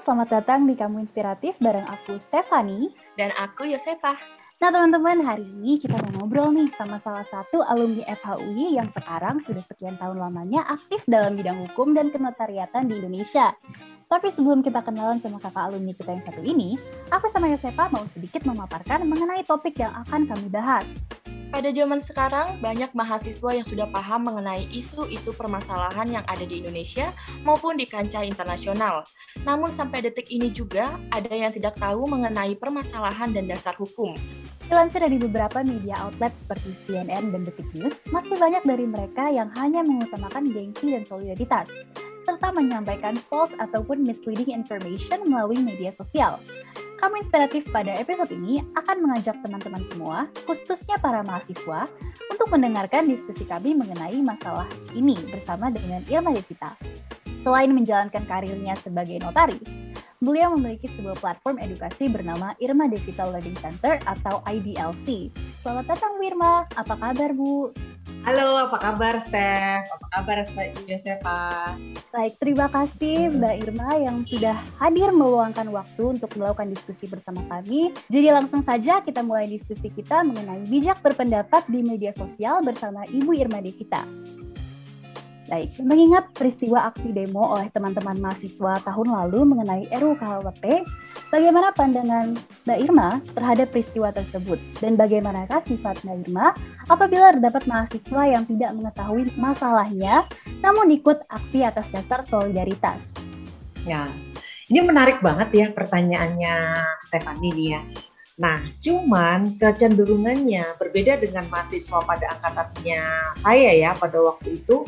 selamat datang di Kamu Inspiratif bareng aku Stefani dan aku Yosepa. Nah teman-teman, hari ini kita mau ngobrol nih sama salah satu alumni FHUI yang sekarang sudah sekian tahun lamanya aktif dalam bidang hukum dan kenotariatan di Indonesia. Tapi sebelum kita kenalan sama kakak alumni kita yang satu ini, aku sama Yosepa mau sedikit memaparkan mengenai topik yang akan kami bahas. Pada zaman sekarang, banyak mahasiswa yang sudah paham mengenai isu-isu permasalahan yang ada di Indonesia maupun di kancah internasional. Namun sampai detik ini juga, ada yang tidak tahu mengenai permasalahan dan dasar hukum. Dilansir dari beberapa media outlet seperti CNN dan Detik News, masih banyak dari mereka yang hanya mengutamakan gengsi dan solidaritas, serta menyampaikan false ataupun misleading information melalui media sosial. Kamu Inspiratif pada episode ini akan mengajak teman-teman semua, khususnya para mahasiswa, untuk mendengarkan diskusi kami mengenai masalah ini bersama dengan Irma Devita. Selain menjalankan karirnya sebagai notaris, beliau memiliki sebuah platform edukasi bernama Irma Devita Learning Center atau IDLC. Selamat datang Bu Irma, apa kabar Bu? Halo, apa kabar Steph? Apa kabar Yosefa? Baik, terima kasih Mbak Irma yang sudah hadir meluangkan waktu untuk melakukan diskusi bersama kami. Jadi langsung saja kita mulai diskusi kita mengenai bijak berpendapat di media sosial bersama Ibu Irma Devita. Baik, mengingat peristiwa aksi demo oleh teman-teman mahasiswa tahun lalu mengenai RUU bagaimana pandangan Mbak Irma terhadap peristiwa tersebut? Dan bagaimanakah sifat Mbak Irma apabila terdapat mahasiswa yang tidak mengetahui masalahnya, namun ikut aksi atas dasar solidaritas? Ya, ini menarik banget ya pertanyaannya Stefani nih ya. Nah, cuman kecenderungannya berbeda dengan mahasiswa pada angkatannya saya ya pada waktu itu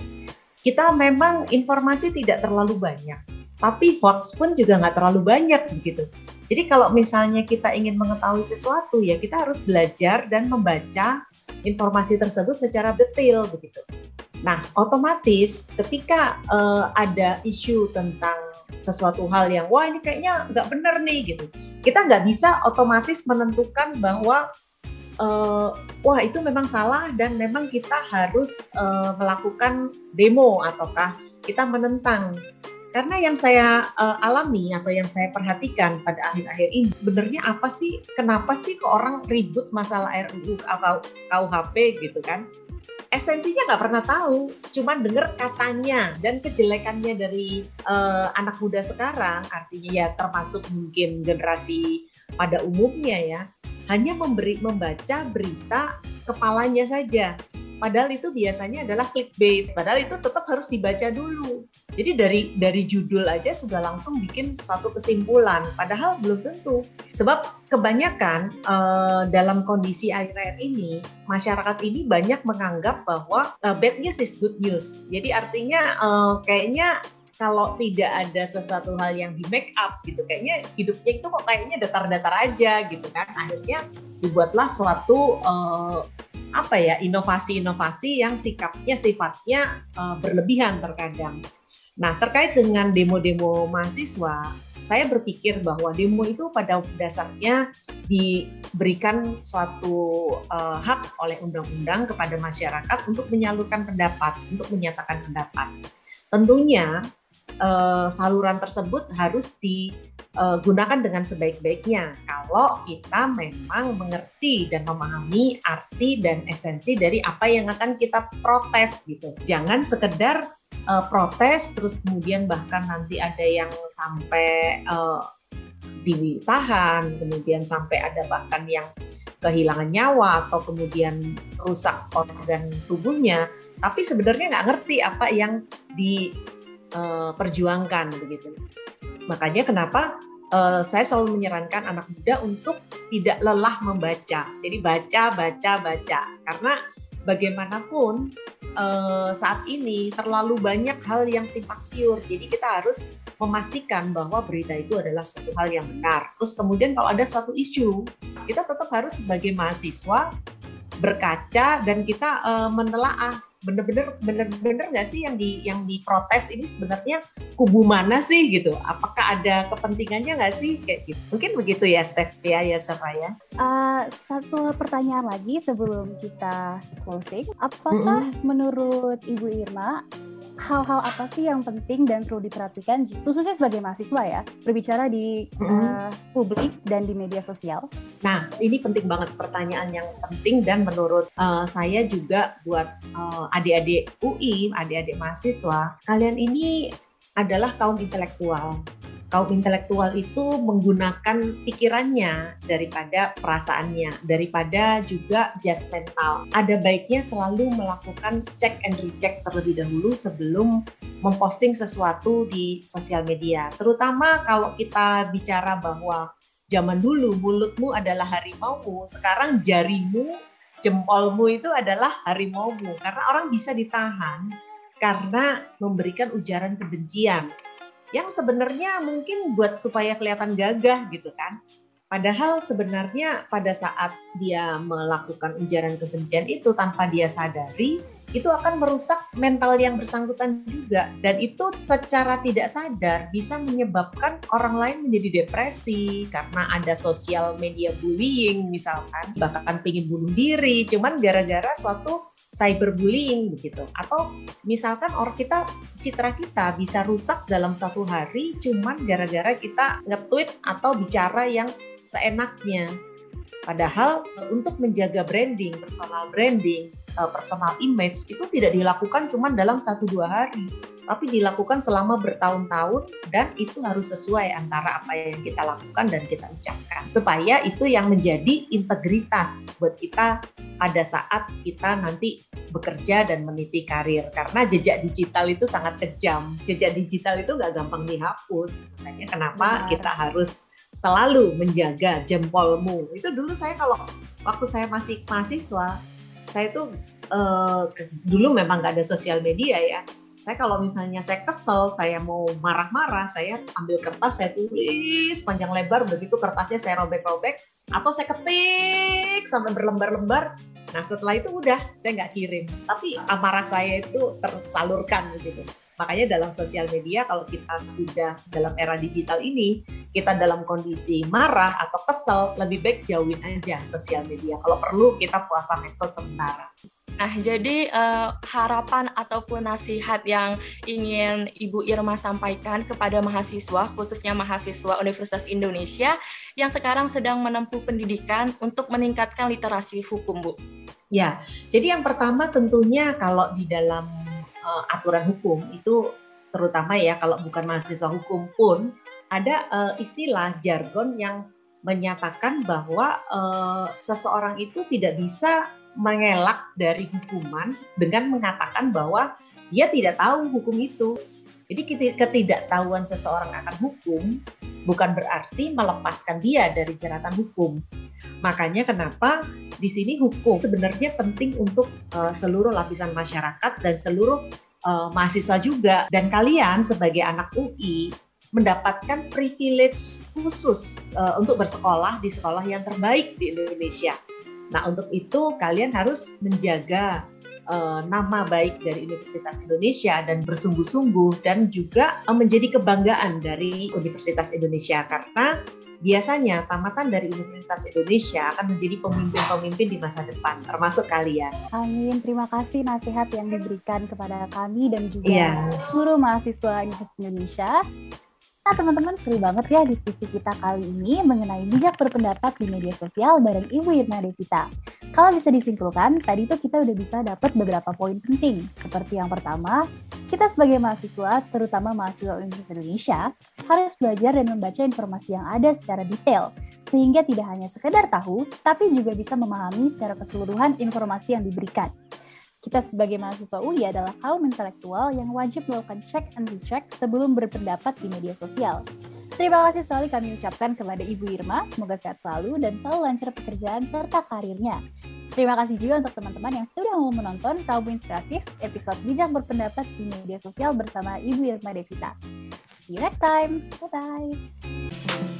kita memang informasi tidak terlalu banyak, tapi hoax pun juga nggak terlalu banyak begitu. Jadi kalau misalnya kita ingin mengetahui sesuatu ya kita harus belajar dan membaca informasi tersebut secara detail begitu. Nah, otomatis ketika uh, ada isu tentang sesuatu hal yang wah ini kayaknya nggak benar nih gitu, kita nggak bisa otomatis menentukan bahwa uh, wah itu memang salah dan memang kita harus uh, melakukan demo ataukah kita menentang. Karena yang saya uh, alami atau yang saya perhatikan pada akhir-akhir ini sebenarnya apa sih kenapa sih ke orang ribut masalah RUU atau KUHP gitu kan? Esensinya nggak pernah tahu cuman dengar katanya dan kejelekannya dari uh, anak muda sekarang. Artinya ya termasuk mungkin generasi pada umumnya ya hanya memberi membaca berita kepalanya saja. Padahal itu biasanya adalah clickbait. Padahal itu tetap harus dibaca dulu. Jadi dari dari judul aja sudah langsung bikin satu kesimpulan. Padahal belum tentu. Sebab kebanyakan uh, dalam kondisi akhir-akhir ini masyarakat ini banyak menganggap bahwa uh, bad news is good news. Jadi artinya uh, kayaknya kalau tidak ada sesuatu hal yang di make up gitu kayaknya hidupnya itu kok kayaknya datar-datar aja gitu kan akhirnya dibuatlah suatu uh, apa ya inovasi-inovasi yang sikapnya sifatnya uh, berlebihan terkadang. Nah terkait dengan demo-demo mahasiswa, saya berpikir bahwa demo itu pada dasarnya diberikan suatu uh, hak oleh undang-undang kepada masyarakat untuk menyalurkan pendapat, untuk menyatakan pendapat. Tentunya uh, saluran tersebut harus digunakan dengan sebaik-baiknya kalau kita memang mengerti dan memahami arti dan esensi dari apa yang akan kita protes gitu. Jangan sekedar uh, protes terus kemudian bahkan nanti ada yang sampai uh, ditahan, kemudian sampai ada bahkan yang kehilangan nyawa atau kemudian rusak organ tubuhnya, tapi sebenarnya nggak ngerti apa yang di uh, perjuangkan begitu. Makanya kenapa uh, saya selalu menyarankan anak muda untuk tidak lelah membaca. Jadi baca, baca, baca. Karena bagaimanapun uh, saat ini terlalu banyak hal yang simpang siur. Jadi kita harus memastikan bahwa berita itu adalah suatu hal yang benar. Terus kemudian kalau ada satu isu, kita tetap harus sebagai mahasiswa berkaca dan kita uh, menelaah bener-bener bener-bener nggak sih yang di yang diprotes ini sebenarnya kubu mana sih gitu? Apakah ada kepentingannya nggak sih kayak gitu? Mungkin begitu ya, Steph ya, ya ya. Uh, satu pertanyaan lagi sebelum kita closing, apakah mm -hmm. menurut Ibu Irma hal-hal apa sih yang penting dan perlu diperhatikan khususnya sebagai mahasiswa ya berbicara di uh, publik dan di media sosial? Nah, ini penting banget pertanyaan yang penting dan menurut uh, saya juga buat uh, adik-adik UI, adik-adik mahasiswa, kalian ini adalah kaum intelektual kaum intelektual itu menggunakan pikirannya daripada perasaannya, daripada juga mental. Ada baiknya selalu melakukan check and recheck terlebih dahulu sebelum memposting sesuatu di sosial media. Terutama kalau kita bicara bahwa zaman dulu mulutmu adalah harimaumu, sekarang jarimu, jempolmu itu adalah harimaumu. Karena orang bisa ditahan karena memberikan ujaran kebencian yang sebenarnya mungkin buat supaya kelihatan gagah gitu kan. Padahal sebenarnya pada saat dia melakukan ujaran kebencian itu tanpa dia sadari, itu akan merusak mental yang bersangkutan juga. Dan itu secara tidak sadar bisa menyebabkan orang lain menjadi depresi karena ada sosial media bullying misalkan, bahkan pengen bunuh diri, cuman gara-gara suatu cyberbullying begitu. Atau misalkan orang kita citra kita bisa rusak dalam satu hari cuman gara-gara kita nge-tweet atau bicara yang seenaknya. Padahal untuk menjaga branding personal branding uh, personal image itu tidak dilakukan cuma dalam satu dua hari, tapi dilakukan selama bertahun-tahun dan itu harus sesuai antara apa yang kita lakukan dan kita ucapkan. Supaya itu yang menjadi integritas buat kita pada saat kita nanti bekerja dan meniti karir karena jejak digital itu sangat kejam jejak digital itu nggak gampang dihapus makanya kenapa nah. kita harus selalu menjaga jempolmu itu dulu saya kalau waktu saya masih mahasiswa saya tuh uh, dulu memang nggak ada sosial media ya. Saya kalau misalnya saya kesel, saya mau marah-marah, saya ambil kertas, saya tulis panjang lebar, begitu kertasnya saya robek-robek, atau saya ketik sampai berlembar-lembar. Nah setelah itu udah, saya nggak kirim. Tapi amarah saya itu tersalurkan begitu. Makanya dalam sosial media kalau kita sudah dalam era digital ini, kita dalam kondisi marah atau kesel, lebih baik jauhin aja sosial media. Kalau perlu kita puasa medsos sementara. Nah, jadi uh, harapan ataupun nasihat yang ingin Ibu Irma sampaikan kepada mahasiswa, khususnya mahasiswa Universitas Indonesia yang sekarang sedang menempuh pendidikan untuk meningkatkan literasi hukum, Bu. Ya, jadi yang pertama tentunya kalau di dalam uh, aturan hukum itu terutama ya kalau bukan mahasiswa hukum pun ada uh, istilah jargon yang menyatakan bahwa uh, seseorang itu tidak bisa mengelak dari hukuman dengan mengatakan bahwa dia tidak tahu hukum itu. Jadi ketidaktahuan seseorang akan hukum bukan berarti melepaskan dia dari jeratan hukum. Makanya kenapa di sini hukum sebenarnya penting untuk uh, seluruh lapisan masyarakat dan seluruh uh, mahasiswa juga. Dan kalian sebagai anak UI mendapatkan privilege khusus uh, untuk bersekolah di sekolah yang terbaik di Indonesia. Nah, untuk itu kalian harus menjaga uh, nama baik dari Universitas Indonesia dan bersungguh-sungguh dan juga uh, menjadi kebanggaan dari Universitas Indonesia karena biasanya tamatan dari Universitas Indonesia akan menjadi pemimpin-pemimpin di masa depan, termasuk kalian. Amin. Terima kasih nasihat yang diberikan kepada kami dan juga yeah. seluruh mahasiswa Universitas Indonesia. Nah teman-teman seru banget ya diskusi kita kali ini mengenai bijak berpendapat di media sosial bareng Ibu Irna Devita. Kalau bisa disimpulkan, tadi tuh kita udah bisa dapat beberapa poin penting. Seperti yang pertama, kita sebagai mahasiswa, terutama mahasiswa Universitas Indonesia, harus belajar dan membaca informasi yang ada secara detail, sehingga tidak hanya sekedar tahu, tapi juga bisa memahami secara keseluruhan informasi yang diberikan. Kita sebagai mahasiswa UI adalah kaum intelektual yang wajib melakukan check and recheck sebelum berpendapat di media sosial. Terima kasih sekali kami ucapkan kepada Ibu Irma, semoga sehat selalu dan selalu lancar pekerjaan serta karirnya. Terima kasih juga untuk teman-teman yang sudah mau menonton Kaum Inspiratif episode Bijak Berpendapat di Media Sosial bersama Ibu Irma Devita. See you next time. Bye-bye.